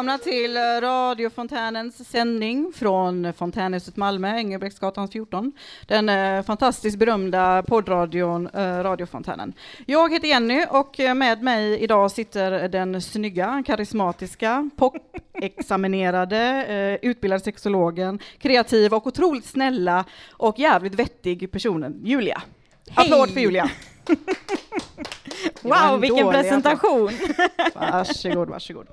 Välkomna, till radiofontänens sändning från Fontänhuset Malmö, Engelbrektsgatan 14. Den eh, fantastiskt berömda poddradion eh, Radiofontänen. Jag heter Jenny och med mig idag sitter den snygga, karismatiska, popexaminerade, eh, utbildade sexologen, kreativa och otroligt snälla och jävligt vettig personen Julia. Hej! Applåd för Julia! Wow, vilken presentation! Varsågod, varsågod.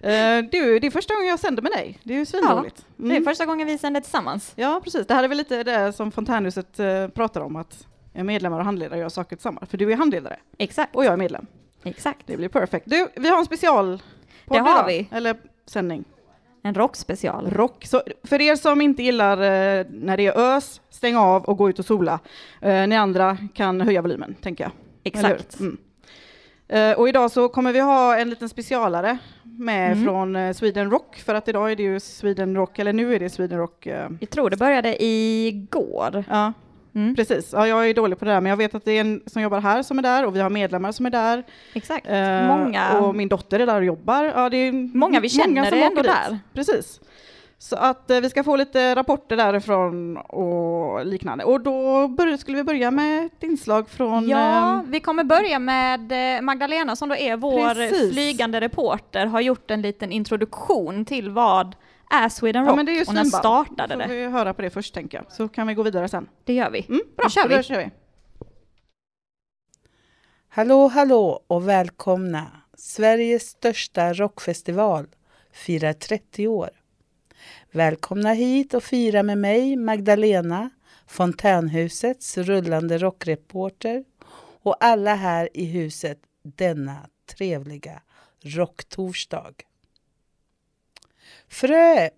Eh, du, det är första gången jag sänder med dig. Det är ju svinroligt. Det är Mm. första gången vi sänder tillsammans. Ja, precis. Det här är väl lite det som Fontänhuset eh, pratar om, att medlemmar och handledare gör saker tillsammans. För du är handledare Exakt, och jag är medlem. exakt. Det blir perfekt. Du, vi har en special Det har vi. Eller sändning. En rockspecial. Rock. Så för er som inte gillar eh, när det är ös, stäng av och gå ut och sola. Eh, ni andra kan höja volymen, tänker jag. Exakt. Mm. Eh, och idag så kommer vi ha en liten specialare med Mm. från eh, Sweden Rock, för att idag är det ju Sweden Rock, eller nu är det Sweden Rock. eh, Jag tror det började igår. ja, Mm. precis. Ja, jag är dålig på det där, men jag vet att det är en som jobbar här som är där och vi har medlemmar som är där. Exakt. Eh, Många, Och min dotter är där och jobbar. Ja, det är många vi känner som är ändå dit. där. Precis. Så att eh, vi ska få lite rapporter därifrån och liknande. Och då bör, skulle vi börja med ett inslag från... Ja, eh, vi kommer börja med eh, Magdalena som då är vår Precis. flygande reporter, har gjort en liten introduktion till vad är Sweden Ja, Rock men det är ju och när startade får det. vi höra på det först tänker jag, så kan vi gå vidare sen. Det gör vi. Mm, bra, Då kör vi. Då kör vi. Hallå, hallå och välkomna! Sveriges största rockfestival firar 30 år. Välkomna hit och fira med mig, Magdalena, Fontänhusets rullande rockreporter och alla här i huset denna trevliga rocktorsdag. Fröet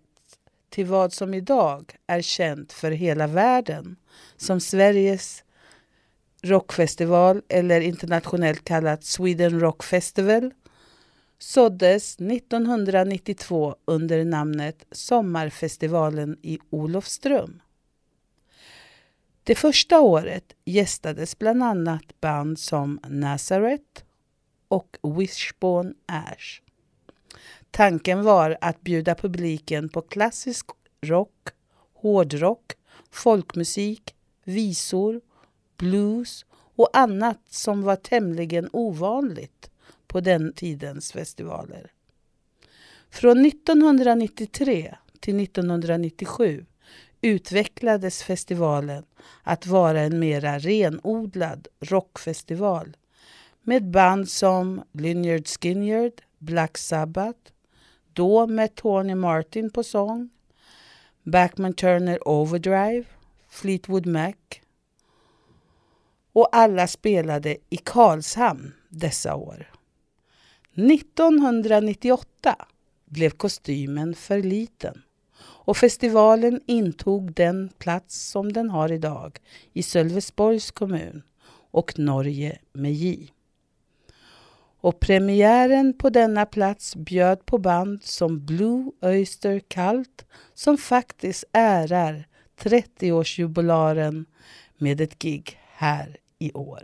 till vad som idag är känt för hela världen som Sveriges rockfestival eller internationellt kallat Sweden Rock Festival såddes 1992 under namnet Sommarfestivalen i Olofström. Det första året gästades bland annat band som Nazareth och Wishbone Ash. Tanken var att bjuda publiken på klassisk rock, hårdrock, folkmusik, visor blues och annat som var tämligen ovanligt på den tidens festivaler. Från 1993 till 1997 utvecklades festivalen att vara en mera renodlad rockfestival med band som Lynyrd Skynyrd, Black Sabbath, då med Tony Martin på sång, Backman Turner Overdrive, Fleetwood Mac och alla spelade i Karlshamn dessa år. 1998 blev kostymen för liten och festivalen intog den plats som den har idag i Sölvesborgs kommun och Norge med J. Och premiären på denna plats bjöd på band som Blue Oyster Cult som faktiskt ärar 30-årsjubilaren med ett gig här i år.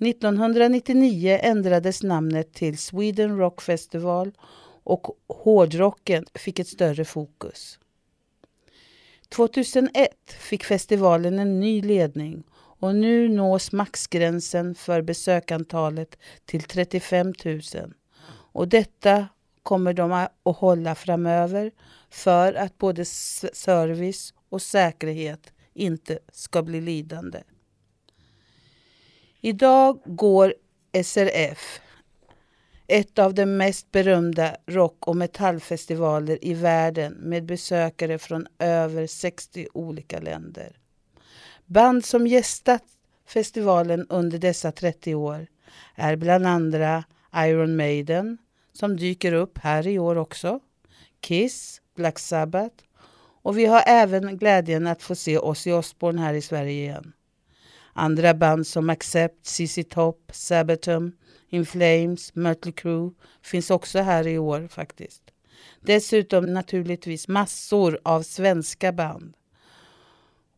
1999 ändrades namnet till Sweden Rock Festival och hårdrocken fick ett större fokus. 2001 fick festivalen en ny ledning och nu nås maxgränsen för besökantalet till 35 000. Och detta kommer de att hålla framöver för att både service och säkerhet inte ska bli lidande. Idag går SRF, ett av de mest berömda rock och metallfestivaler i världen med besökare från över 60 olika länder. Band som gästat festivalen under dessa 30 år är bland andra Iron Maiden, som dyker upp här i år också, Kiss, Black Sabbath och vi har även glädjen att få se Ozzy Osbourne här i Sverige igen. Andra band som Accept, ZZ Top, Sabaton, In Flames, Mötley Crüe finns också här i år faktiskt. Dessutom naturligtvis massor av svenska band.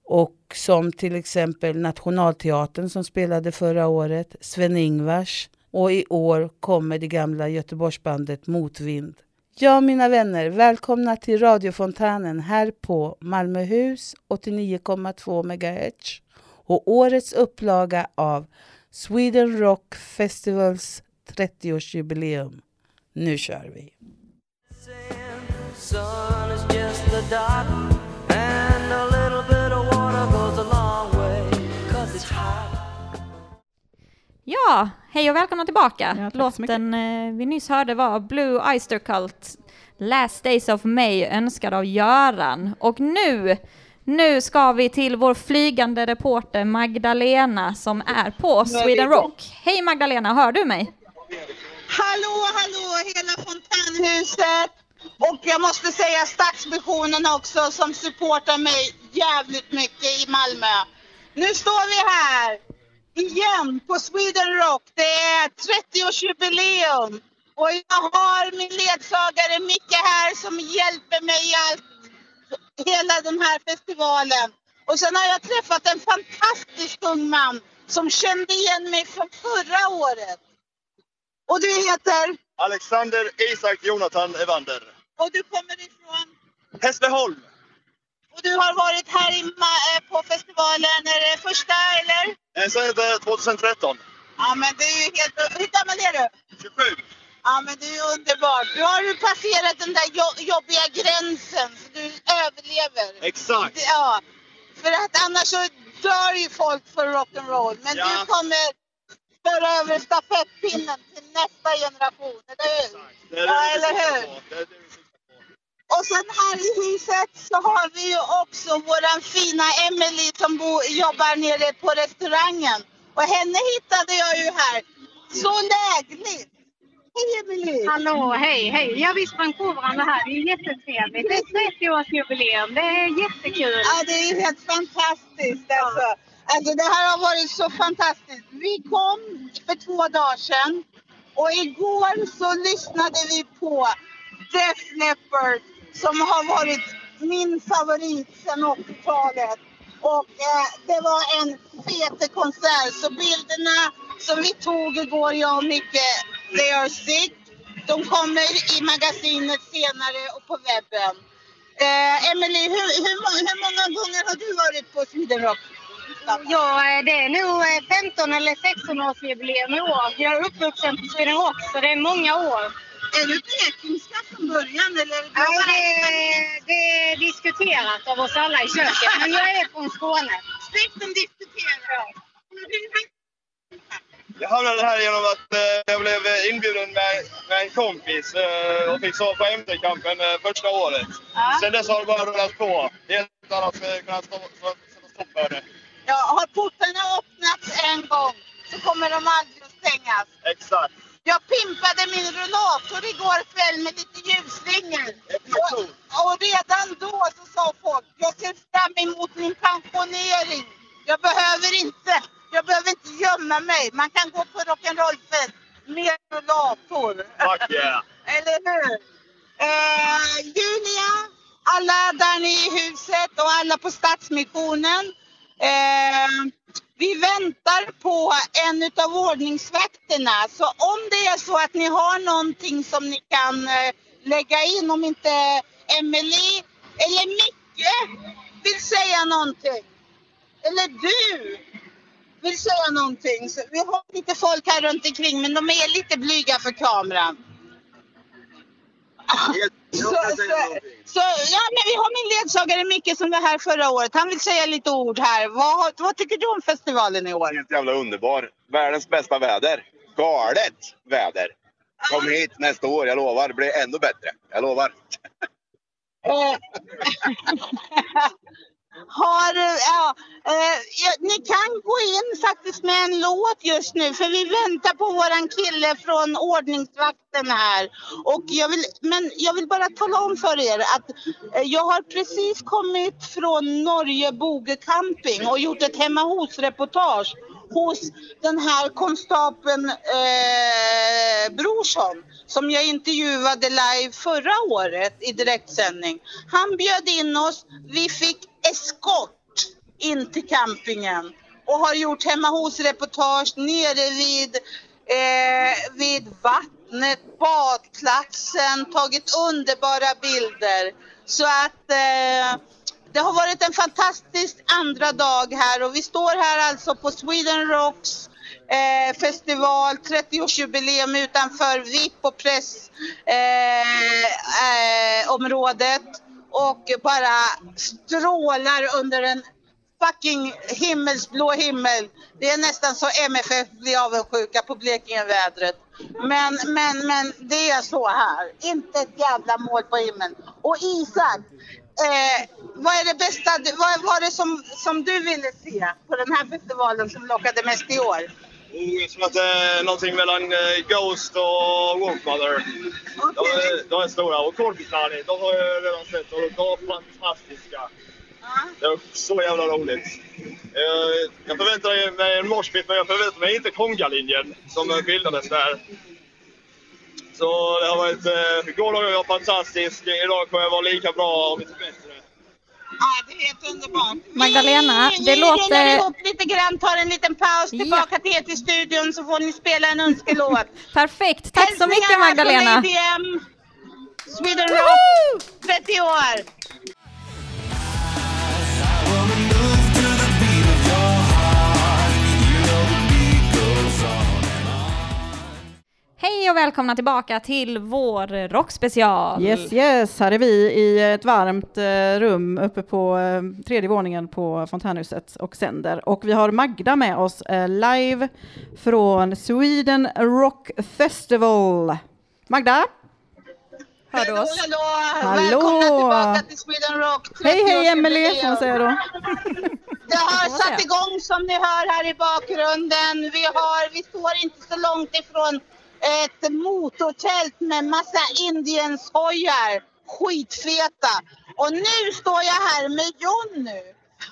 Och som till exempel Nationalteatern som spelade förra året, Sven-Ingvars, och i år kommer det gamla Göteborgsbandet Motvind. Ja, mina vänner, välkomna till radiofontänen här på Malmöhus 89,2 MHz och årets upplaga av Sweden Rock Festivals 30-årsjubileum. Nu kör vi! Ja, hej och välkomna tillbaka. Ja, Låten eh, vi nyss hörde var Blue Oyster Cult, Last Days of May, önskad av Göran. Och nu, nu ska vi till vår flygande reporter Magdalena som är på Sweden Rock. Hej Magdalena, hör du mig? Hallå, hallå, hela fontänhuset. Och jag måste säga Stadsmissionen också som supportar mig jävligt mycket i Malmö. Nu står vi här igen på Sweden Rock. Det är 30-årsjubileum. Och jag har min ledsagare Micke här som hjälper mig i allt, hela den här festivalen. Och sen har jag träffat en fantastisk ung man som kände igen mig från förra året. Och du heter? Alexander Isak Jonathan Evander. Och du kommer ifrån? Hässleholm. Och du har varit här i, eh, på festivalen, är det första eller? Eh, Sen är det 2013. Ja men det är ju helt... Hur gammal är du? 27. Ja men det är ju underbart. Nu har du passerat den där jo- jobbiga gränsen så du överlever. Exakt. Ja, för att annars så dör ju folk för rock'n'roll. Men Ja. du kommer föra över stafettpinnen till nästa generation, eller hur? Det är Ja, det vi eller hur? Det det. Och sen här i huset så har vi ju också våran fina Emily som bo, jobbar nere på restaurangen. Och henne hittade jag ju här. Så lägligt! Hej Emily! Hallå, hej, hej. Ja, vi sprang på varandra här. Det är jättetrevligt. Det är 30-årsjubileum. Det är jättekul. Ja, det är helt fantastiskt alltså. Alltså det här har varit så fantastiskt. Vi kom för två dagar sedan och igår så lyssnade vi på Def Leppard som har varit min favorit sedan 80-talet. Och eh, det var en fet konsert. Så bilderna som vi tog igår, jag och Micke, they are sick. De kommer i magasinet senare och på webben. Eh, Emily, hur, hur, hur många gånger har du varit på Sweden Rock? Ja, eh, det är nog eh, 15 eller 16-årsjubileum i år. Jag är uppvuxen på Sweden Rock, så det är många år. Är du blekingska från början eller? Ja, bara- det, det är diskuterat av oss alla i köket, men jag är från Skåne. Släkten diskuterar. Jag hamnade här genom att eh, jag blev inbjuden med, med en kompis eh, och fick sova på MC-kampen eh, första året. Ja. Sen dess har det bara rullat på. Helt utan att eh, kunna sätta stopp för det. Ja, har portarna öppnats en gång så kommer de aldrig att stängas. Exakt. Jag pimpade min rullator igår kväll med lite ljusslingor. Och, och redan då så sa folk, jag ser fram emot min pensionering. Jag behöver inte, jag behöver inte gömma mig. Man kan gå på rock'n'roll-fest med rullator. Fuck yeah. Eller hur? Eh, Julia, alla där nere i huset och alla på Stadsmissionen. Eh, vi väntar på en av ordningsvakterna. Så om det är så att ni har någonting som ni kan eh, lägga in, om inte Emelie eller Micke vill säga någonting. Eller du vill säga någonting. Så vi har lite folk här runt omkring men de är lite blyga för kameran. Så, så, så, ja, men vi har min ledsagare Micke som var här förra året. Han vill säga lite ord här. Vad, vad tycker du om festivalen i år? Helt jävla underbar. Världens bästa väder. Galet väder. Kom hit nästa år, jag lovar. Det blir ännu bättre. Jag lovar. Har, eh, ja, eh, ja, ni kan gå in faktiskt med en låt just nu för vi väntar på våran kille från ordningsvakten här. Och jag vill, men jag vill bara tala om för er att eh, jag har precis kommit från Norge Boge camping och gjort ett hemma hos-reportage hos den här konstapeln eh, Brorsson som jag intervjuade live förra året i direktsändning. Han bjöd in oss. Vi fick eskort in till campingen och har gjort hemma hos reportage nere vid eh, vid vattnet, badplatsen, tagit underbara bilder. Så att eh, det har varit en fantastisk andra dag här och vi står här alltså på Sweden Rocks eh, festival, 30-årsjubileum utanför VIP och pressområdet eh, eh, och bara strålar under en fucking himmelsblå himmel. Det är nästan så MFF blir avundsjuka på Blekingevädret. Men, men, men det är så här. Inte ett jävla mål på himlen. Och Isak, eh, vad är det bästa, vad var det som, som du ville se på den här festivalen som lockade mest i år? Jag tror att det är någonting mellan eh, Ghost och Wolfmother. De, är- de är stora. Och Korpisani, de har jag redan sett och de var fantastiska. Det var så jävla roligt. Eh, Jag förväntar mig en moshpit men jag förväntar mig inte kongalinjen som eh, bildades där. Så det har varit... Eh, gårdagen var fantastisk. Idag kommer jag vara lika bra om inte bättre. Ja, det är helt underbart. Magdalena, vi, det vi låter- rullar ihop lite grann, tar en liten paus Ja. tillbaka till er till studion så får ni spela en önskelåt. Perfekt, tack så mycket Hälsningar här från Magdalena. Lady M, Sweden Rock, 30 år. Hej och välkomna tillbaka till vår rockspecial. Yes, yes, här är vi i ett varmt eh, rum uppe på eh, tredje våningen på Fontänhuset och sänder. Och vi har Magda med oss eh, live från Sweden Rock Festival. Magda? Hör du oss? Hallå, Hallå. Välkomna tillbaka till Sweden Rock. 30 Hej, hej Emelie, får man säga då. Det har satt igång som ni hör här i bakgrunden. Vi, har, vi står inte så långt ifrån ett motortält med massa indienshojar. Skitfeta. Och nu står jag här med Jonny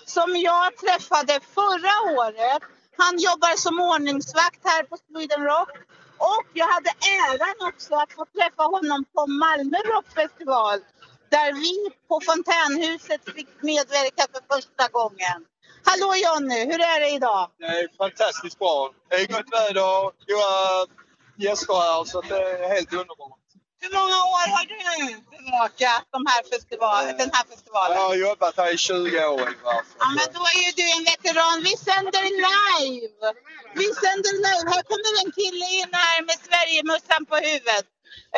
som jag träffade förra året. Han jobbar som ordningsvakt här på Sweden Rock. Och jag hade äran också att få träffa honom på Malmö Rockfestival där vi på Fontänhuset fick medverka för första gången. Hallå Jonny, hur är det idag? Det är fantastiskt bra. Det är gott väder, goda gäster här så det är helt underbart. Hur många år har du bevakat de här festival, den här festivalen? Jag har jobbat här i 20 år ungefär. Ja, men då är ju du en veteran. Vi sänder live! Vi sänder live. Här kommer en kille in här med Sverigemössan på huvudet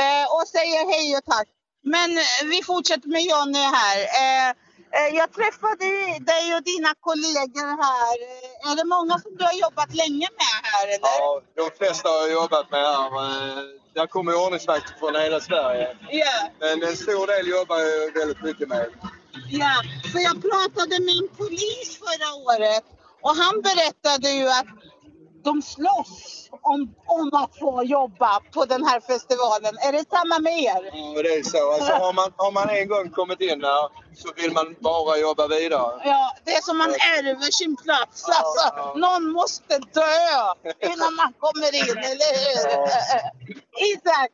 eh, och säger hej och tack. Men eh, vi fortsätter med Jonny här. Eh, eh, jag träffade dig och dina kollegor här. Eh, är det många som du har jobbat länge med här eller? Ja, de flesta har jag jobbat med här. men Där kommer ordningsvakter från hela Sverige. Ja. Men en stor del jobbar jag väldigt mycket med. Ja, för jag pratade med en polis förra året och han berättade ju att de slåss om, om att få jobba på den här festivalen. Är det samma med er? Ja, det är så. Alltså, har, man, har man en gång kommit in där så vill man bara jobba vidare. Ja, det är som man ärver sin plats. Ja, Alltså, ja. någon måste dö innan man kommer in, eller hur? Isak,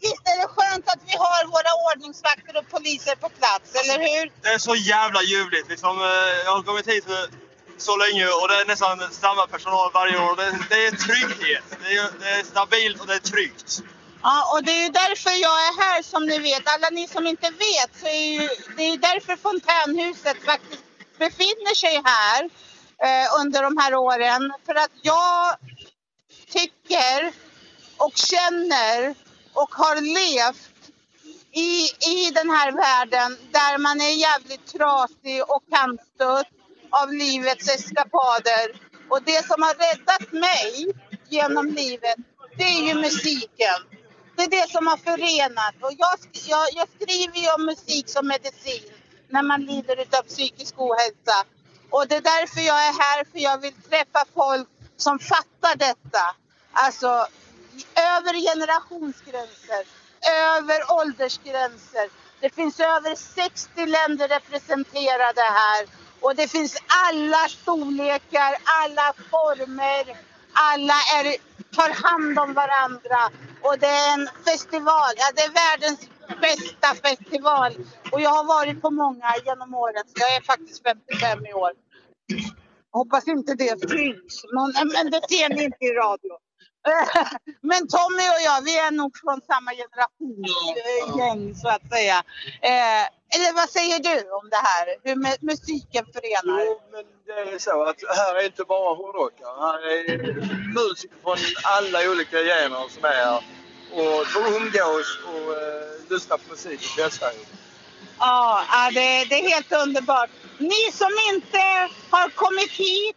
visst är det skönt att vi har våra ordningsvakter och poliser på plats, eller hur? Det är så jävla ljuvligt. Liksom, eh, jag har kommit hit för så länge och det är nästan samma personal varje år. Det, det är trygghet. Det är, det är stabilt och det är tryggt. Ja, och det är ju därför jag är här som ni vet. Alla ni som inte vet så är ju, det är ju därför Fontänhuset faktiskt befinner sig här eh, under de här åren. För att jag tycker och känner och har levt i, i den här världen där man är jävligt trasig och kantstött av livets eskapader. Och det som har räddat mig genom livet, det är ju musiken. Det är det som har förenat. Och jag, sk- jag, jag skriver ju om musik som medicin när man lider av psykisk ohälsa. Och det är därför jag är här, för jag vill träffa folk som fattar detta. Alltså över generationsgränser, över åldersgränser. Det finns över 60 länder representerade här och det finns alla storlekar, alla former, alla är, tar hand om varandra och det är en festival, ja det är världens bästa festival och jag har varit på många genom åren, så jag är faktiskt 55 i år. Hoppas inte det syns, men, men det ser ni inte i radio. Men Tommy och jag, vi är nog från samma generationsgäng så att säga. Eh, eller vad säger du om det här? Hur mu- musiken förenar? Jo, men det är så att här är inte bara hårdrockare. Här är musiker från alla olika genrer som är här. Och får umgås och eh, lyssna på musik och festa ja det, det är helt underbart. Ni som inte har kommit hit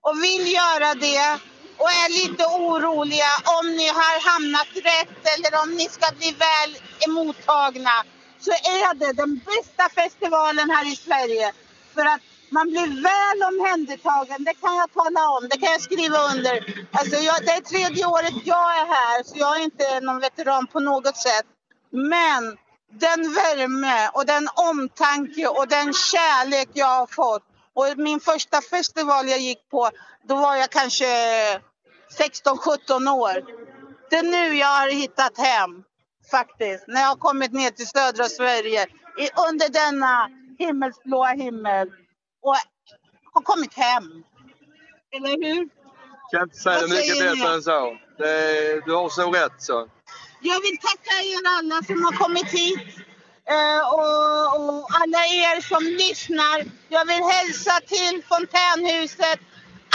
och vill göra det och är lite oroliga om ni har hamnat rätt eller om ni ska bli väl emottagna så är det den bästa festivalen här i Sverige. För att man blir väl omhändertagen, det kan jag tala om, det kan jag skriva under. Alltså jag, det är tredje året jag är här så jag är inte någon veteran på något sätt. Men den värme och den omtanke och den kärlek jag har fått. Och min första festival jag gick på, då var jag kanske 16-17 år. Det är nu jag har hittat hem, faktiskt. När jag har kommit ner till södra Sverige under denna himmelsblåa himmel och har kommit hem. Eller hur? Kan inte säga Vad det mycket bättre än så. Det, du har så rätt så. Jag vill tacka er alla som har kommit hit. Eh, och, och alla er som lyssnar. Jag vill hälsa till Fontänhuset.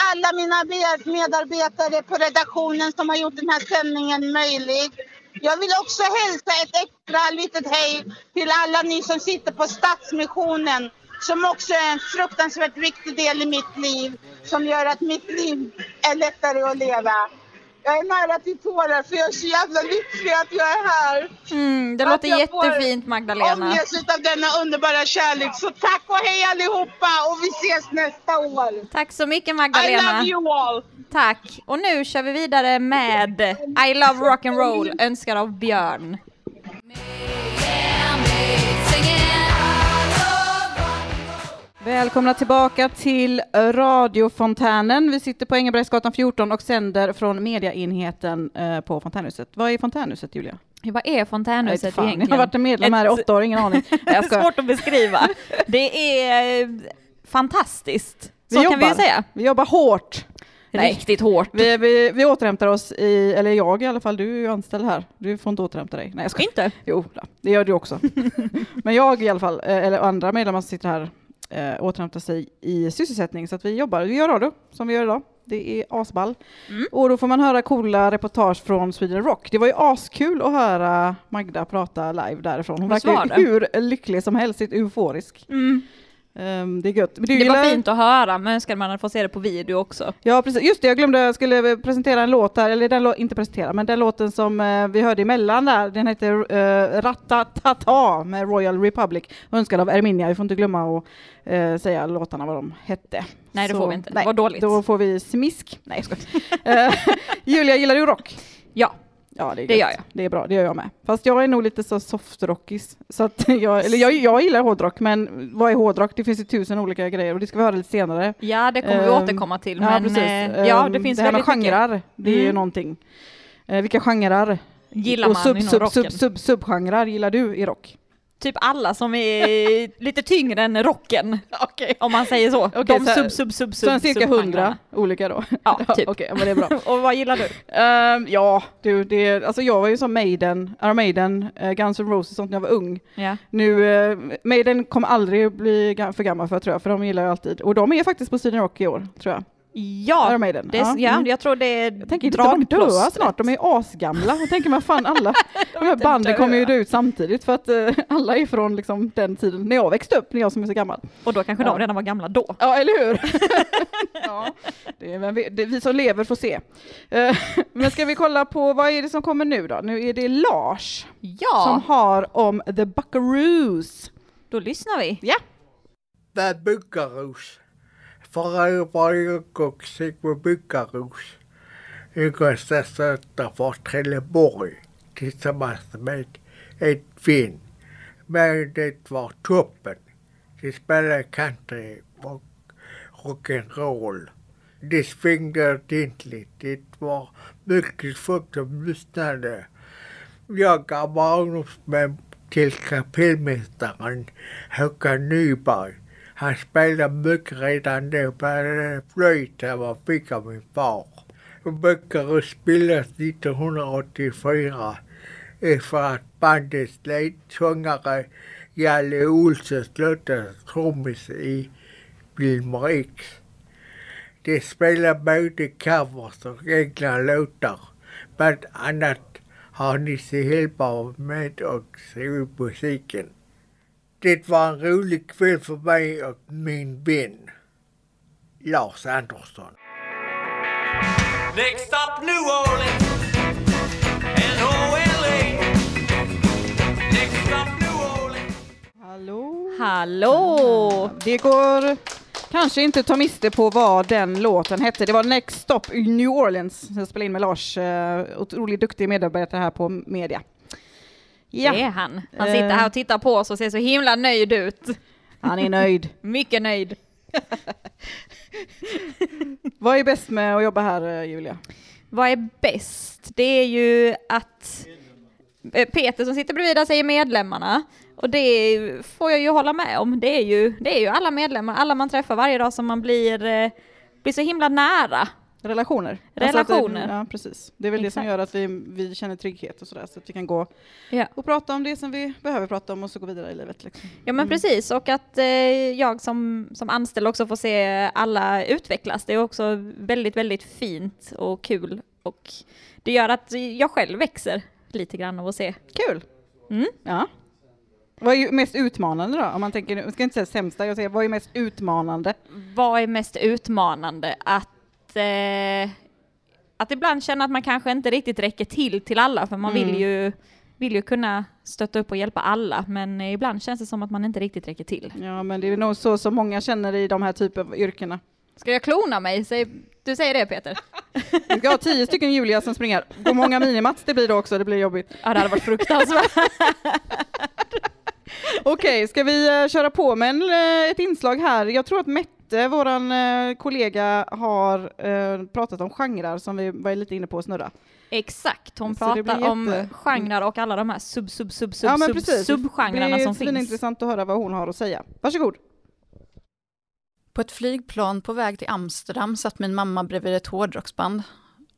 Alla mina medarbetare på redaktionen som har gjort den här sändningen möjlig. Jag vill också hälsa ett extra litet hej till alla ni som sitter på Stadsmissionen som också är en fruktansvärt viktig del i mitt liv som gör att mitt liv är lättare att leva. Jag är nära till tårar för jag är så jävla lycklig att jag är här. Mm, det Att låter jättefint Magdalena. Omges av denna underbara kärlek. Så tack och hej allihopa och vi ses nästa år. Tack så mycket I Magdalena. love you all. Tack. Och nu kör vi vidare med I Love Rock and Roll önskad av Björn. Välkomna tillbaka till radiofontänen. Vi sitter på Engelbrektsgatan 14 och sänder från mediaenheten eh, på Fontänhuset. Vad är Fontänhuset, Julia? Vad är Fontänhuset fan. egentligen? Jag har varit en medlem här i åtta år, ingen aning. Jag skojar. Svårt att beskriva. Det är eh, fantastiskt. Vi Så kan vi ju jobbar. säga. Vi jobbar hårt. Nej. Riktigt hårt. Vi, vi, vi återhämtar oss i, eller jag i alla fall, du är ju anställd här. Du får inte återhämta dig. Nej, jag skojar. Inte? Jo, det gör du också. Men jag i alla fall, eh, eller andra medlemmar som sitter här, eh, återhämtar sig i sysselsättning. Så att vi jobbar, vi gör radio som vi gör idag. Det är asball. Mm. Och då får man höra coola reportage från Sweden Rock. Det var ju askul att höra Magda prata live därifrån. Hon verkar hur lycklig som helst, euforisk. Mm. Ehm, det är gött. Det var gillar- fint att höra, men önskar man att få se det på video också. Ja, precis. Just det, jag glömde, jag skulle presentera en låt här, eller den lå- inte presentera, men den låten som eh, vi hörde emellan där, den heter uh, Ratatata med Royal Republic, önskad av Erminia. Vi får inte glömma att eh, säga låtarna vad de hette. Nej, det Så- får vi inte. Det Nej, var dåligt. Då får vi smisk. Nej, jag. Eh, Julia, gillar du rock? Ja, Ja, det, är Det gör jag. Det är bra, det gör jag med. Fast jag är nog lite så softrockis. Så att jag, eller jag, jag gillar hårdrock, men vad är hårdrock? Det finns ju tusen olika grejer och det ska vi höra lite senare. ja det kommer vi Ehm, återkomma till. Ja, men precis. eh, ja, det Ehm, finns det här med mycket. genrer, det är ju Mm. någonting. Eh, vilka genrer Gillar och man sub, inom sub, rocken. sub, sub, subgenrer gillar du i rock? Typ alla som är lite tyngre än rocken. Om man säger så. Okej, De så- sub, sub, sub, Så sub, cirka subgenrerna. hundra olika då? Ja, typ. Okej, men det är bra. Och vad gillar du? Ehm, ja, du, det, alltså jag var ju som Maiden, Iron Maiden, uh, Guns N' Roses sånt när jag var ung. Ja. Nu, uh, Maiden kommer aldrig bli för gammal för tror jag, för de gillar jag alltid. Och de är faktiskt på Sweden Rock i år, tror jag. Ja, Iron Maiden. det är, ja, mm. jag tror det är Jag tänker inte de dö dragplåstret. snart, de är asgamla. Jag tänker man fan alla, de här banden dö. kommer ju dö ut samtidigt för att eh, alla är från liksom, den tiden när jag växte upp, när jag som är så gammal. Och då kanske Ja. de redan var gamla då. Ja, eller hur? ja, det är, men vi, det, vi som lever får se. Eh, men ska vi kolla på, vad är det som kommer nu då? Nu är det Lars Ja, som har om The Buckaroos. då lyssnar vi. Ja. The Buckaroos. Förra var jag också på Buckaroos. Yngsta söta var Trelleborg tillsammans med ett finn. Men det var toppen. De spelade country och rock'n'roll. De svängde ordentligt. Det var mycket folk som lyssnade. Jag gav barndomsmän till kapellmästaren Håkan Nyberg. Han spelade mycket redan då, började flöjt han var fick av min far. Buckaroo spelas 1984 efter att bandets ledsångare Jalle Olsson slutade trummis i Wilmer X. De spelar både covers och egna låtar. Bland annat har Nisse Hellberg med och skrivit musiken. Det var en rolig kväll för mig och min vän Lars Andersson. Next up New Orleans N-O-L-A Next up New Orleans Hallå? Hallå! Det går kanske inte att ta miste på vad den låten hette. Det var Next Stop i New Orleans. Jag spelade in med Lars, eh, otroligt duktig medarbetare här på media. Ja. Det är han. Han sitter här och tittar på oss och ser så himla nöjd ut. Han är nöjd. Mycket nöjd. Vad är bäst med att jobba här, eh, Julia? Vad är bäst? Det är ju att eh, Peter som sitter bredvid där säger medlemmarna. Och det får jag ju hålla med om. Det är ju, det är ju alla medlemmar, alla man träffar varje dag som man blir, eh, blir så himla nära. Relationer. Relationer. Alltså det, ja, precis. Det är väl det som Exakt. gör att vi, vi känner trygghet och sådär, så att vi kan gå Ja. och prata om det som vi behöver prata om och så gå vidare i livet. Liksom. Ja men precis, och att eh, jag som, som anställd också får se alla utvecklas. Det är också väldigt, väldigt fint och kul. Och det gör att jag själv växer lite grann av att se. Kul! Mm. Ja. Vad är mest utmanande då? Om man tänker, jag ska inte säga sämsta, jag säger vad är mest utmanande? Vad är mest utmanande? Att, eh, att ibland känna att man kanske inte riktigt räcker till till alla, för man Mm. vill, ju, vill ju kunna stötta upp och hjälpa alla, men ibland känns det som att man inte riktigt räcker till. Ja, men det är nog så som många känner i de här typen av yrkena. Ska jag klona mig? Du säger det Peter? Vi ska ha tio stycken Julia som springer. Hur många minimats det blir då också, det blir jobbigt. Ja, det hade varit fruktansvärt. Okej, ska vi eh, köra på med en, eh, ett inslag här? Jag tror att Mette, våran eh, kollega, har eh, pratat om genrer som vi var lite inne på att snurra. Exakt, hon Så det blir pratar om jätte- genrer och alla de här sub sub sub sub ja, men sub precis. subgenrerna som Det är finns. intressant att höra vad hon har att säga. Varsågod. På ett flygplan på väg till Amsterdam satt min mamma bredvid ett hårdrocksband.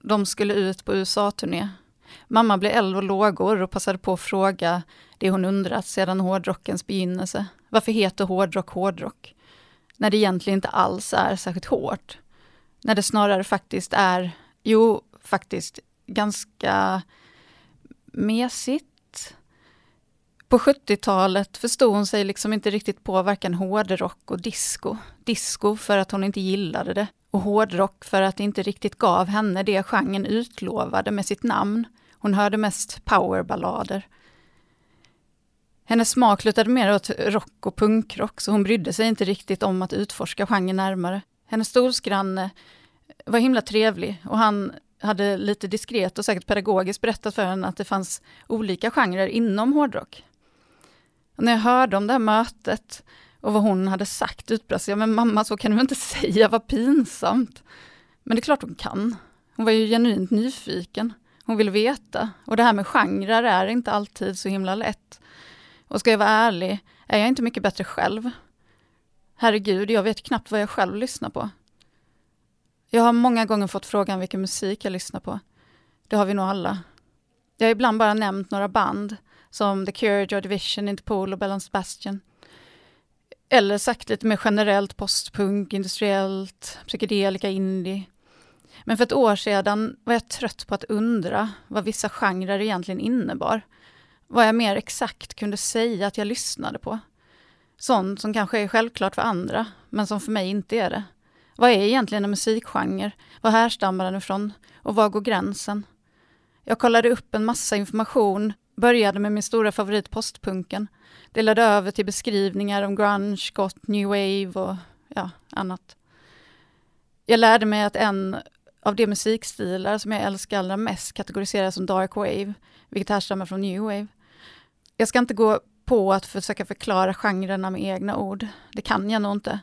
De skulle ut på USA-turné. Mamma blev eld och lågor och passade på att fråga det hon undrat sedan hårdrockens begynnelse. Varför heter hårdrock hårdrock? När det egentligen inte alls är särskilt hårt. När det snarare faktiskt är, jo, faktiskt ganska mesigt. På 70-talet förstod hon sig liksom inte riktigt på varken hårdrock och disco. Disco för att hon inte gillade det och hårdrock för att det inte riktigt gav henne det genren utlovade med sitt namn. Hon hörde mest powerballader. Hennes smak lutade mer åt rock och punkrock så hon brydde sig inte riktigt om att utforska genren närmare. Hennes stolsgranne var himla trevlig och han hade lite diskret och säkert pedagogiskt berättat för henne att det fanns olika genrer inom hårdrock. Och när jag hörde om det här mötet och vad hon hade sagt utbrast jag, men mamma så kan du inte säga, vad pinsamt. Men det är klart hon kan. Hon var ju genuint nyfiken. Hon ville veta. Och det här med genrer är inte alltid så himla lätt. Och ska jag vara ärlig, är jag inte mycket bättre själv? Herregud, jag vet knappt vad jag själv lyssnar på. Jag har många gånger fått frågan vilken musik jag lyssnar på. Det har vi nog alla. Jag har ibland bara nämnt några band, som The Cure, Joy Division, Interpol och Bell Sebastian. Eller sagt lite mer generellt postpunk, industriellt, psykedelika, indie. Men för ett år sedan var jag trött på att undra vad vissa genrer egentligen innebar. Vad jag mer exakt kunde säga att jag lyssnade på. Sånt som kanske är självklart för andra, men som för mig inte är det. Vad är egentligen en musikgenre? Var härstammar den ifrån? Och var går gränsen? Jag kollade upp en massa information, började med min stora favorit postpunken, delade över till beskrivningar om grunge, gott, new wave och ja, annat. Jag lärde mig att en av de musikstilar som jag älskar allra mest kategoriseras som dark wave, vilket härstammar från new wave. Jag ska inte gå på att försöka förklara genrerna med egna ord. Det kan jag nog inte.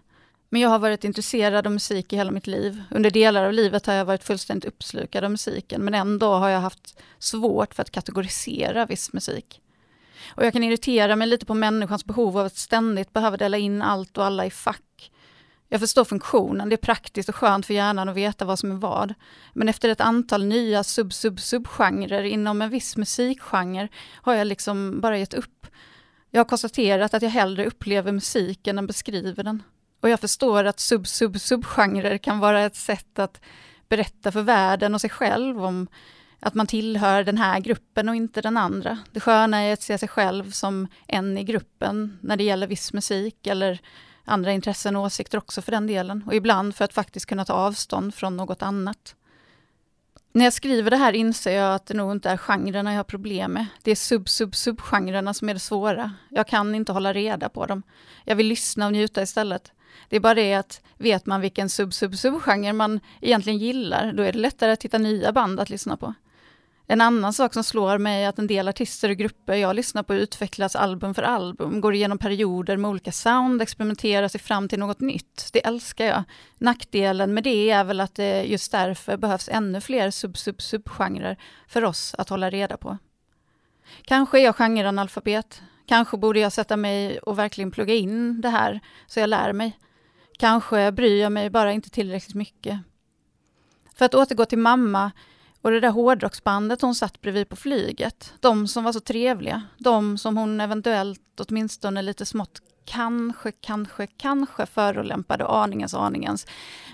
Men jag har varit intresserad av musik i hela mitt liv. Under delar av livet har jag varit fullständigt uppslukad av musiken, men ändå har jag haft svårt för att kategorisera viss musik. Och jag kan irritera mig lite på människans behov av att ständigt behöva dela in allt och alla i fack. Jag förstår funktionen, det är praktiskt och skönt för hjärnan att veta vad som är vad. Men efter ett antal nya sub-sub-subgenrer inom en viss musikgenre har jag liksom bara gett upp. Jag har konstaterat att jag hellre upplever musiken än beskriver den. Och jag förstår att sub-sub-subgenrer kan vara ett sätt att berätta för världen och sig själv om att man tillhör den här gruppen och inte den andra. Det sköna är att se sig själv som en i gruppen när det gäller viss musik eller andra intressen och åsikter också för den delen. Och ibland för att faktiskt kunna ta avstånd från något annat. När jag skriver det här inser jag att det nog inte är genrerna jag har problem med. Det är sub-sub-subgenrerna som är det svåra. Jag kan inte hålla reda på dem. Jag vill lyssna och njuta istället. Det är bara det att vet man vilken sub-sub-subgenre man egentligen gillar, då är det lättare att hitta nya band att lyssna på. En annan sak som slår mig är att en del artister och grupper jag lyssnar på utvecklas album för album, går igenom perioder med olika sound, experimenterar sig fram till något nytt. Det älskar jag. Nackdelen med det är väl att det just därför behövs ännu fler sub-sub-subgenrer för oss att hålla reda på. Kanske är jag genreanalfabet. Kanske borde jag sätta mig och verkligen plugga in det här så jag lär mig. Kanske bryr jag mig bara inte tillräckligt mycket. För att återgå till mamma och det där hårdrocksbandet hon satt bredvid på flyget, de som var så trevliga, de som hon eventuellt åtminstone lite smått kanske, kanske, kanske förolämpade aningens aningens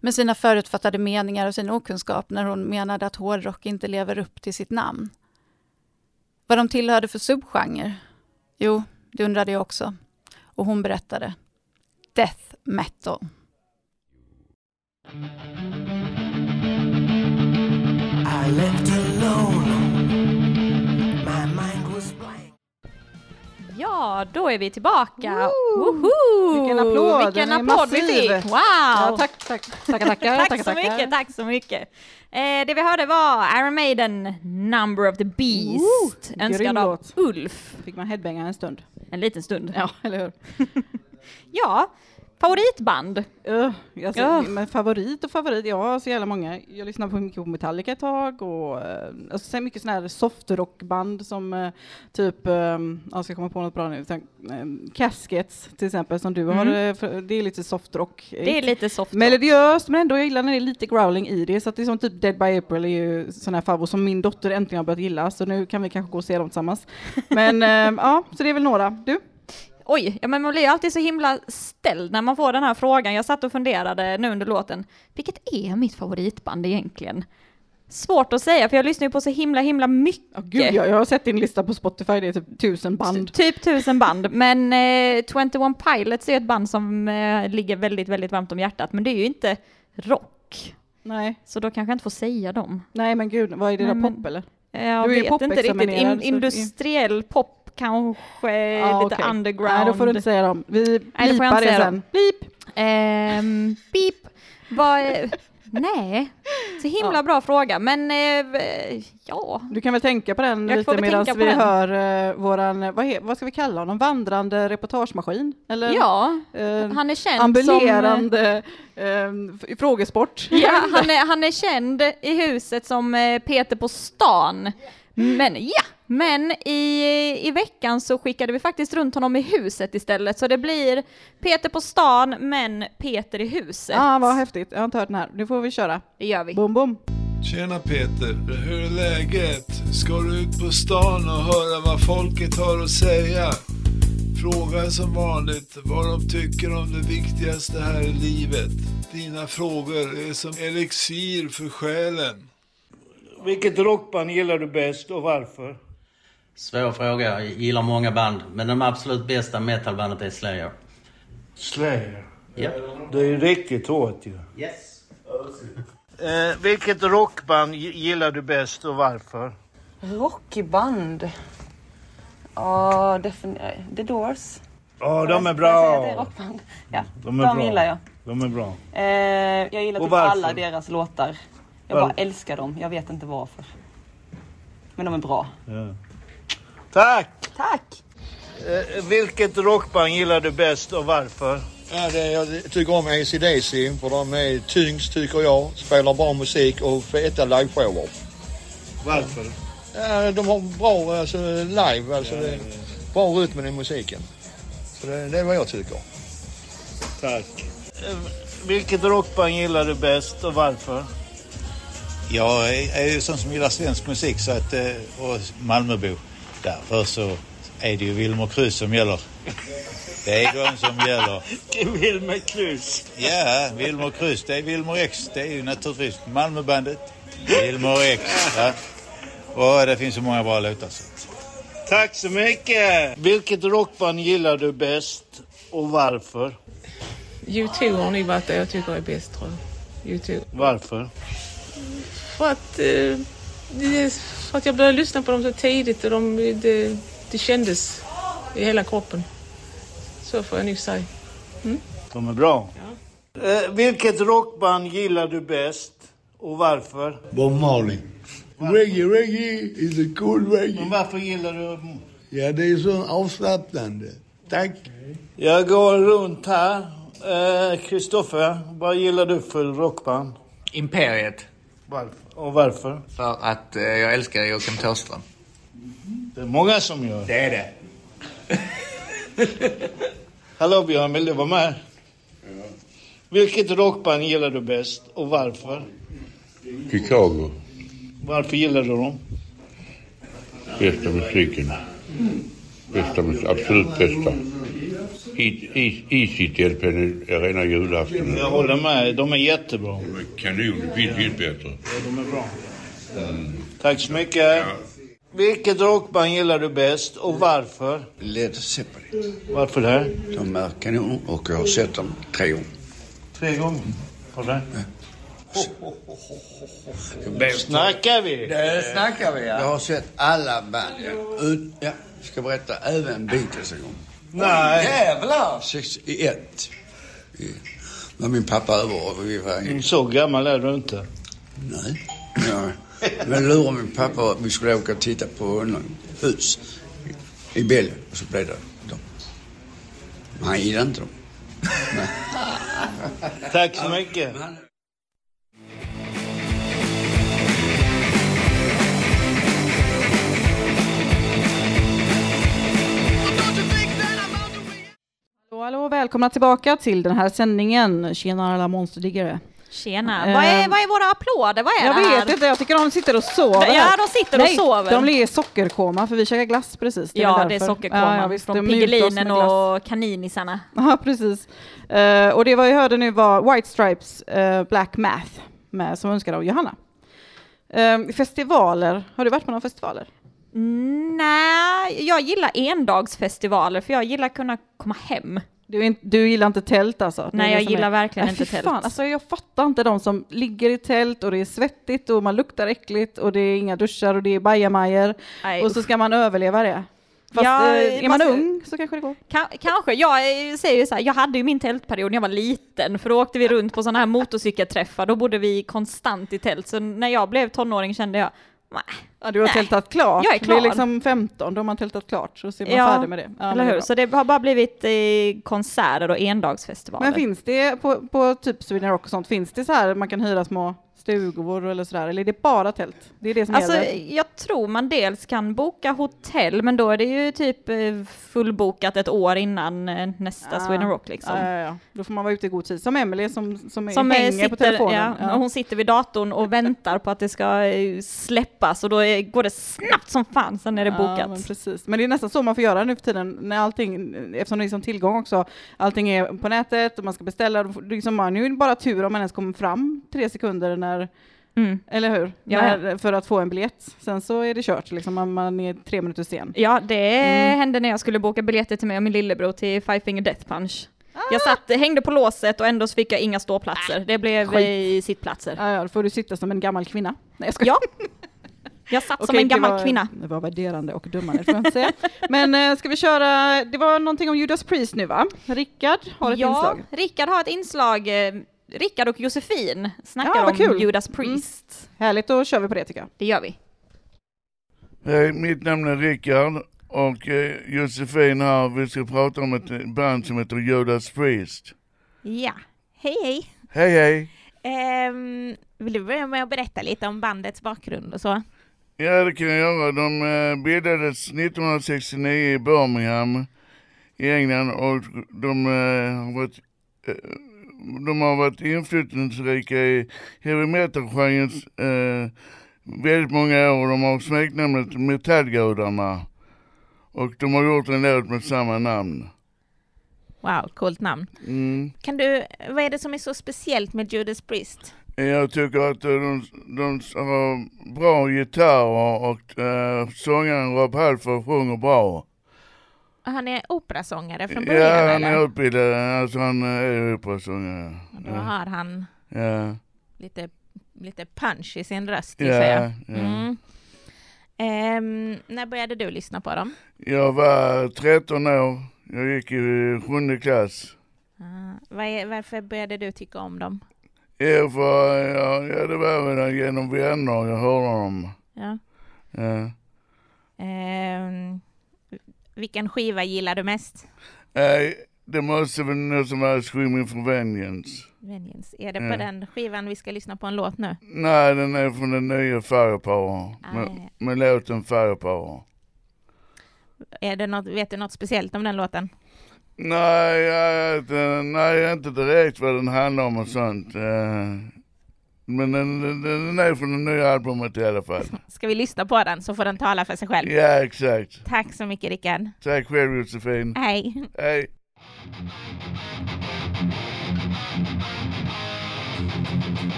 med sina förutfattade meningar och sin okunskap när hon menade att hårdrock inte lever upp till sitt namn. Vad de tillhörde för subgenre? Jo, det undrade jag också. Och hon berättade. Death metal. Ja, då är vi tillbaka. Woho! Vilken applåd, Vilken applåd vi fick! Wow! Ja, tack, tack, tackar, tack tackar, så mycket, tack så mycket. Eh, det vi hörde var Iron Maiden, Number of the Beast, grym önskad av låt. Ulf. Fick man headbanga en stund. En liten stund. Ja, eller hur? Ja, favoritband? Uh, alltså, Ja. Men favorit och favorit, jag har så jävla många. Jag lyssnade på mycket på Metallica ett tag och uh, alltså, sen mycket sådana här softrockband som uh, typ, um, jag ska komma på något bra nu, utan, um, Caskets till exempel som du har, Mm. för, det är lite softrock. Det är lite soft. Melodiöst men ändå jag gillar när det är lite growling i det så att det är som typ Dead by April är ju sån här favorit som min dotter äntligen har börjat gilla så nu kan vi kanske gå och se dem tillsammans. Men ja, så det är väl några. Du? Oj, ja, men man blir alltid så himla ställd när man får den här frågan. Jag satt och funderade nu under låten, vilket är mitt favoritband egentligen? Svårt att säga, för jag lyssnar ju på så himla, himla mycket. Gud, jag, jag har sett din lista på Spotify, det är typ tusen band. Typ tusen band, men eh, 21 Pilots är ett band som eh, ligger väldigt, väldigt varmt om hjärtat, men det är ju inte rock. Nej. Så då kanske jag inte får säga dem. Nej men gud, vad är det Nej, men- pop eller? Jag Du vet inte riktigt. In, industriell pop kanske, Ja, lite okej. underground. Nej, då får du inte säga dem. Vi blipar det sen. Blip! Ehm, beep. Vad är- Nej, så himla Ja. bra fråga, men eh, ja. Du kan väl tänka på den Jag lite medan vi den. hör uh, våran, vad, he, vad ska vi kalla honom, vandrande reportagemaskin? Eller? Ja, eh, han är känd ambulerande eh, frågesport. som... Ja, han är, han är känd i huset som eh, Peter på stan. Men ja, men i, i veckan så skickade vi faktiskt runt honom i huset istället, så det blir Peter på stan, men Peter i huset. Ja, ah, vad häftigt. Jag har inte hört den här. Nu får vi köra. Det gör vi. Bom, bom. Tjena Peter, hur är läget? Ska du ut på stan och höra vad folket har att säga? Fråga som vanligt vad de tycker om det viktigaste här i livet. Dina frågor är som elixir för själen. Vilket rockband gillar du bäst och varför? Svår fråga. Jag gillar många band, men de absolut bästa metalbandet är Slayer. Slayer. Ja. Det är ju riktigt hårt ju. Yes. Eh, vilket rockband gi- gillar du bäst och varför? Rockband? Ja, defin- The Doors. Ja, de är att det är bra. rockband? Ja, De de, är bra. gillar jag. De är bra. Eh, jag gillar Och typ varför? alla deras låtar. Jag bara älskar dem. Jag vet inte varför. Men de är bra. Ja. Tack! Tack! Eh, vilket rockband gillar du bäst och varför? Ja, det, jag tycker om AC/DC för de är tyngst tycker jag. Spelar bra musik och feta liveshower. Varför? Ja, de har bra alltså, live, alltså det, bra rytmen i musiken. Så det, det är vad jag tycker. Tack. Eh, vilket rockband gillar du bäst och varför? Jag är, ju sån som gillar svensk musik så att, eh, och Malmöbo. Därför så är det ju Wilmer Krus som gäller. Det är de som gäller. Wilmer Krus. Ja, Wilmer Krus. Det är Wilmer X. Det är ju naturligtvis Malmöbandet. Wilmer X. Ja. Och det finns så många bra låtar. Så. Tack så mycket! Vilket rockband gillar du bäst och varför? U2 har nog varit det jag tycker är bäst tror jag. U2. Varför? För att, eh, för att jag började lyssna på dem så tidigt och de, det, det kändes i hela kroppen. Så får jag nog säga. Mm. De är bra. Eh, vilket rockband gillar du bäst och varför? Bob Marley. Reggae, reggae is a cool reggae. Men varför gillar du Ja, det är så avslappnande. Tack. Jag går runt här. Eh, Kristoffer, vad gillar du för rockband? Imperiet. Varför? Och varför? För att eh, jag älskar Joakim Thåström. Det är många som gör. Det är det. Hallå Björn, vill du vara med? Vilket rockband gillar du bäst och varför? Chicago. Varför gillar du dem? Bästa musiken. Bästa musik, absolut bästa. Easy-LPn är rena julafton. Jag håller med, de är jättebra. De är kanon, inte bättre. Ja, de är bra. Tack så mycket. Vilket rockband gillar du bäst och varför? Led Zeppelin. Varför det? De är kanon och jag har sett dem tre gånger. Tre gånger? Har du det? Snackar vi? Det snackar vi, ja. Jag har sett alla band, ja. Ut, ja. Ska berätta, även Beatles en gång. Nej. Jävlar! 61. Vi- var min pappa över och vi var... Så gammal är du inte. Nej. Ja. Men lurade min pappa att vi skulle åka och titta på någon hus i Belgien. Och så blev det dem. Men han gillade inte dem. Tack så mycket. Hallå, hallå, välkomna tillbaka till den här sändningen. Tjena alla monsterdiggare. Tjena. Eh, vad, är, vad är våra applåder? Vad är Jag det här? vet inte, jag tycker de sitter och sover. Ja, de sitter och Nej, sover. de ligger i sockerkoma för vi käkar glass precis. är Ja, väl det är sockerkoma Ja, ja, visst, från Piggelinen och Kaninisarna. Ja, precis. Eh, och det vi hörde nu var White Stripes eh, Black Math med, som önskade av Johanna. Eh, festivaler, har du varit på några festivaler? Mm, Nej, jag gillar endagsfestivaler för jag gillar att kunna komma hem. Du, du gillar inte tält alltså? Nej, jag gillar är- verkligen Nej, inte tält. Fan, alltså jag fattar inte de som ligger i tält och det är svettigt och man luktar äckligt och det är inga duschar och det är bajamajor och så ska man överleva det. Fast Ja, eh, är man fast- ung så kanske det går. Ka- kanske, jag eh, säger ju så här, jag hade ju min tältperiod när jag var liten, för då åkte vi runt på sådana här motorcykelträffar, då bodde vi konstant i tält, så när jag blev tonåring kände jag. Ja, du har nej. tältat klart. Jag är klar. Det är liksom 15, då har man tältat klart så ser man Ja, färdig med det. Ja, eller det hur? bra. Så det har bara blivit eh, konserter och endagsfestivaler. Men finns det på, på typ Sweden Rock och sånt, finns det så här man kan hyra små stugor eller sådär, eller är det bara tält? Det är det som Alltså, gäller. jag tror man dels kan boka hotell, men då är det ju typ eh, fullbokat ett år innan eh, nästa Sweden Rock liksom. Ja, ja, ja. Då får man vara ute i god tid. Som Emelie som, som, Som hänger sitter, på telefonen. Ja, hon sitter vid datorn och väntar på att det ska eh, släppas och då är, går det snabbt som fan, sen är det bokat. Men precis. Men det är nästan så man får göra nu för tiden, när allting, eftersom det är som tillgång också, allting är på nätet och man ska beställa, liksom, man- nu är det bara tur om man ens kommer fram tre sekunder när, Mm. eller hur? Ja. När, för att få en biljett. Sen så är det kört, liksom, man, man är tre minuter sen. Ja, det Mm. hände när jag skulle boka biljetter till mig och min lillebror till Five Finger Death Punch. Ah! Jag satt, hängde på låset och ändå så fick jag inga ståplatser. Det blev Skit. i sittplatser. Ja, ja, då får du sitta som en gammal kvinna. Nej, jag skojar. Ja. Jag satt som Okej, en det gammal var- kvinna. Det var värderande och dummande får jag säga. Men eh, ska vi köra, det var någonting om Judas Priest nu va? Rickard har ett ja, inslag. Rickard har ett inslag. Eh, Rickard och Josefin snackar Ja, om kul. Judas Priest. Härligt, då kör vi på det tycker jag. Det gör vi. Hej, mitt namn är Rickard och eh, Josefin här. Vi ska prata om ett eh, band som heter Judas Priest. Ja, hej hej. Hej hej! Ehm, vill du börja med att berätta lite om bandets bakgrund och så? Ja det kan jag göra. De eh, bildades 1969 i Birmingham i England och de eh, har varit, eh, de har varit inflytelserika i heavy metal-genrens eh, väldigt många år. De har smeknamnet Metallgudarna. Och de har gjort en låt med samma namn. Wow, coolt namn. Mm. Kan du, vad är det som är så speciellt med Judas Priest? Jag tycker att eh, de, de har bra gitarrer och eh, sångaren Rob Halford sjunger bra. Han är operasångare från början Ja, han är utbildad, alltså han är operasångare. Då har han Ja. lite, lite punch i sin röst Ja, gissar jag. ja. Mm. Ehm, när började du lyssna på dem? Jag var 13 år, jag gick i sjunde klass. Ah, vad är, varför började du tycka om dem? Ja, för, ja, ja, det var väl genom vänner jag hörde dem. Ja. Ja. Ehm, vilken skiva gillar du mest? Nej, det måste väl något som var Screaming for Vengeance. Vengeance. Är det på den skivan vi ska lyssna på en låt nu? Nej, den är från den nya Firepower. Ah, Med, ja. med låten Firepower. Är det något, vet du något speciellt om den låten? Nej, jag, nej, inte direkt vad den handlar om och sånt. eh. Men den, den, den är från det nya albumet i alla fall. Ska vi lyssna på den så får den tala för sig själv? Ja, exakt. Tack så mycket Rickard. Tack själv Josefin. Hej. Hej.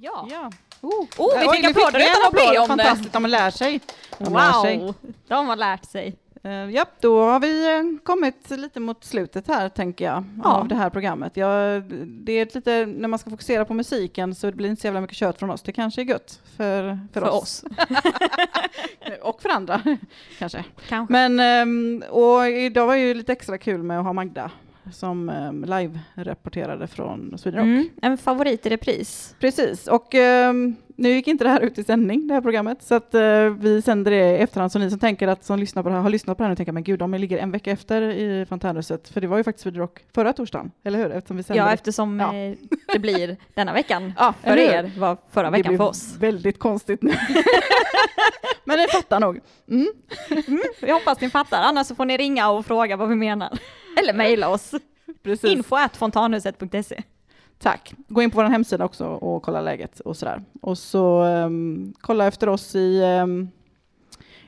Ja. ja. Oh, Ja, vi fick applåder utan att be om det. Fantastiskt, de lär sig. De lär sig. Wow, de har lärt sig. Uh, ja, då har vi eh, kommit lite mot slutet här, tänker jag, Ja. av det här programmet. Ja, det är lite, när man ska fokusera på musiken så det blir inte så jävla mycket kött från oss. Det kanske är gött för, för, För oss. och för andra, kanske. Kanske. Men, ehm, och idag var ju lite extra kul med att ha Magda som um, live-rapporterade från Sweden Rock. Mm, en favorit i repris. Precis, och ehm, nu gick inte det här ut i sändning, det här programmet, så att eh, vi sänder det i efterhand, så ni som tänker att som lyssnar på det här, har lyssnat på det här och tänker men gud, de ligger en vecka efter i Fontänhuset, för det var ju faktiskt Sweden Rock förra torsdagen, eller hur? Eftersom vi sänder Ja, det. eftersom eh, det blir denna veckan Ja, för er var förra Det veckan blir för oss. väldigt konstigt nu. men ni fattar nog. Mm. Vi hoppas ni fattar, annars så får ni ringa och fråga vad vi menar. Eller mejla oss. Precis. Info fontanhuset.se. Tack. Gå in på vår hemsida också och kolla läget och sådär. Och så ehm, kolla efter oss i, ehm,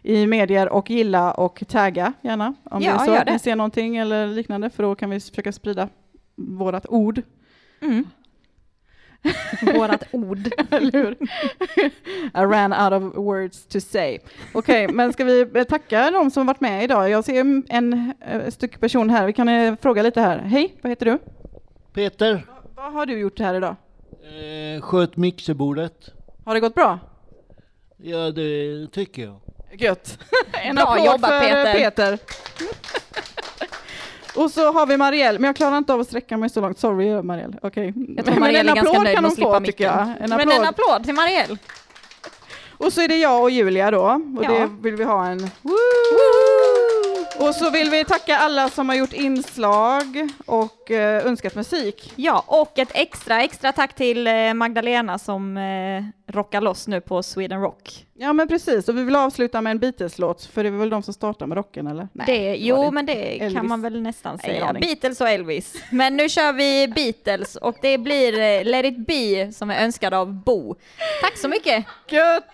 i medier och gilla och tagga gärna om Ja, det är så att ni ser någonting eller liknande för då kan vi försöka sprida vårat ord. Mm. Vårat ord. Eller hur? I ran out of words to say. Okej, men ska vi eh, tacka de som varit med idag? Jag ser en, en eh, styck person här. Vi kan eh, fråga lite här. Hej, vad heter du? Peter, Vad har du gjort här idag? eh, sköt mixerbordet. Har det gått bra? Ja, det tycker jag. Gött. En Bra applåd jobbat, för Peter. Peter. Och så har vi Marielle, men jag klarar inte av att sträcka mig så långt. Sorry Marielle. Jag tror Men Marielle är en ganska applåd nöjd kan med hon att slippa få micken. tycker jag. En Men en applåd till Marielle. Och så är det jag och Julia då. Och Ja. det vill vi ha en... Och så vill vi tacka alla som har gjort inslag och eh, önskat musik. Ja, och ett extra, extra tack till eh, Magdalena som eh, rockar loss nu på Sweden Rock. Ja men precis, och vi vill avsluta med en Beatles-låt, för det är väl de som startar med rocken eller? Nej, det, jo, men det Elvis? kan man väl nästan säga. aning. Beatles och Elvis. Men nu kör vi Beatles och det blir eh, Let it be som är önskad av Bo. Tack så mycket! Gött!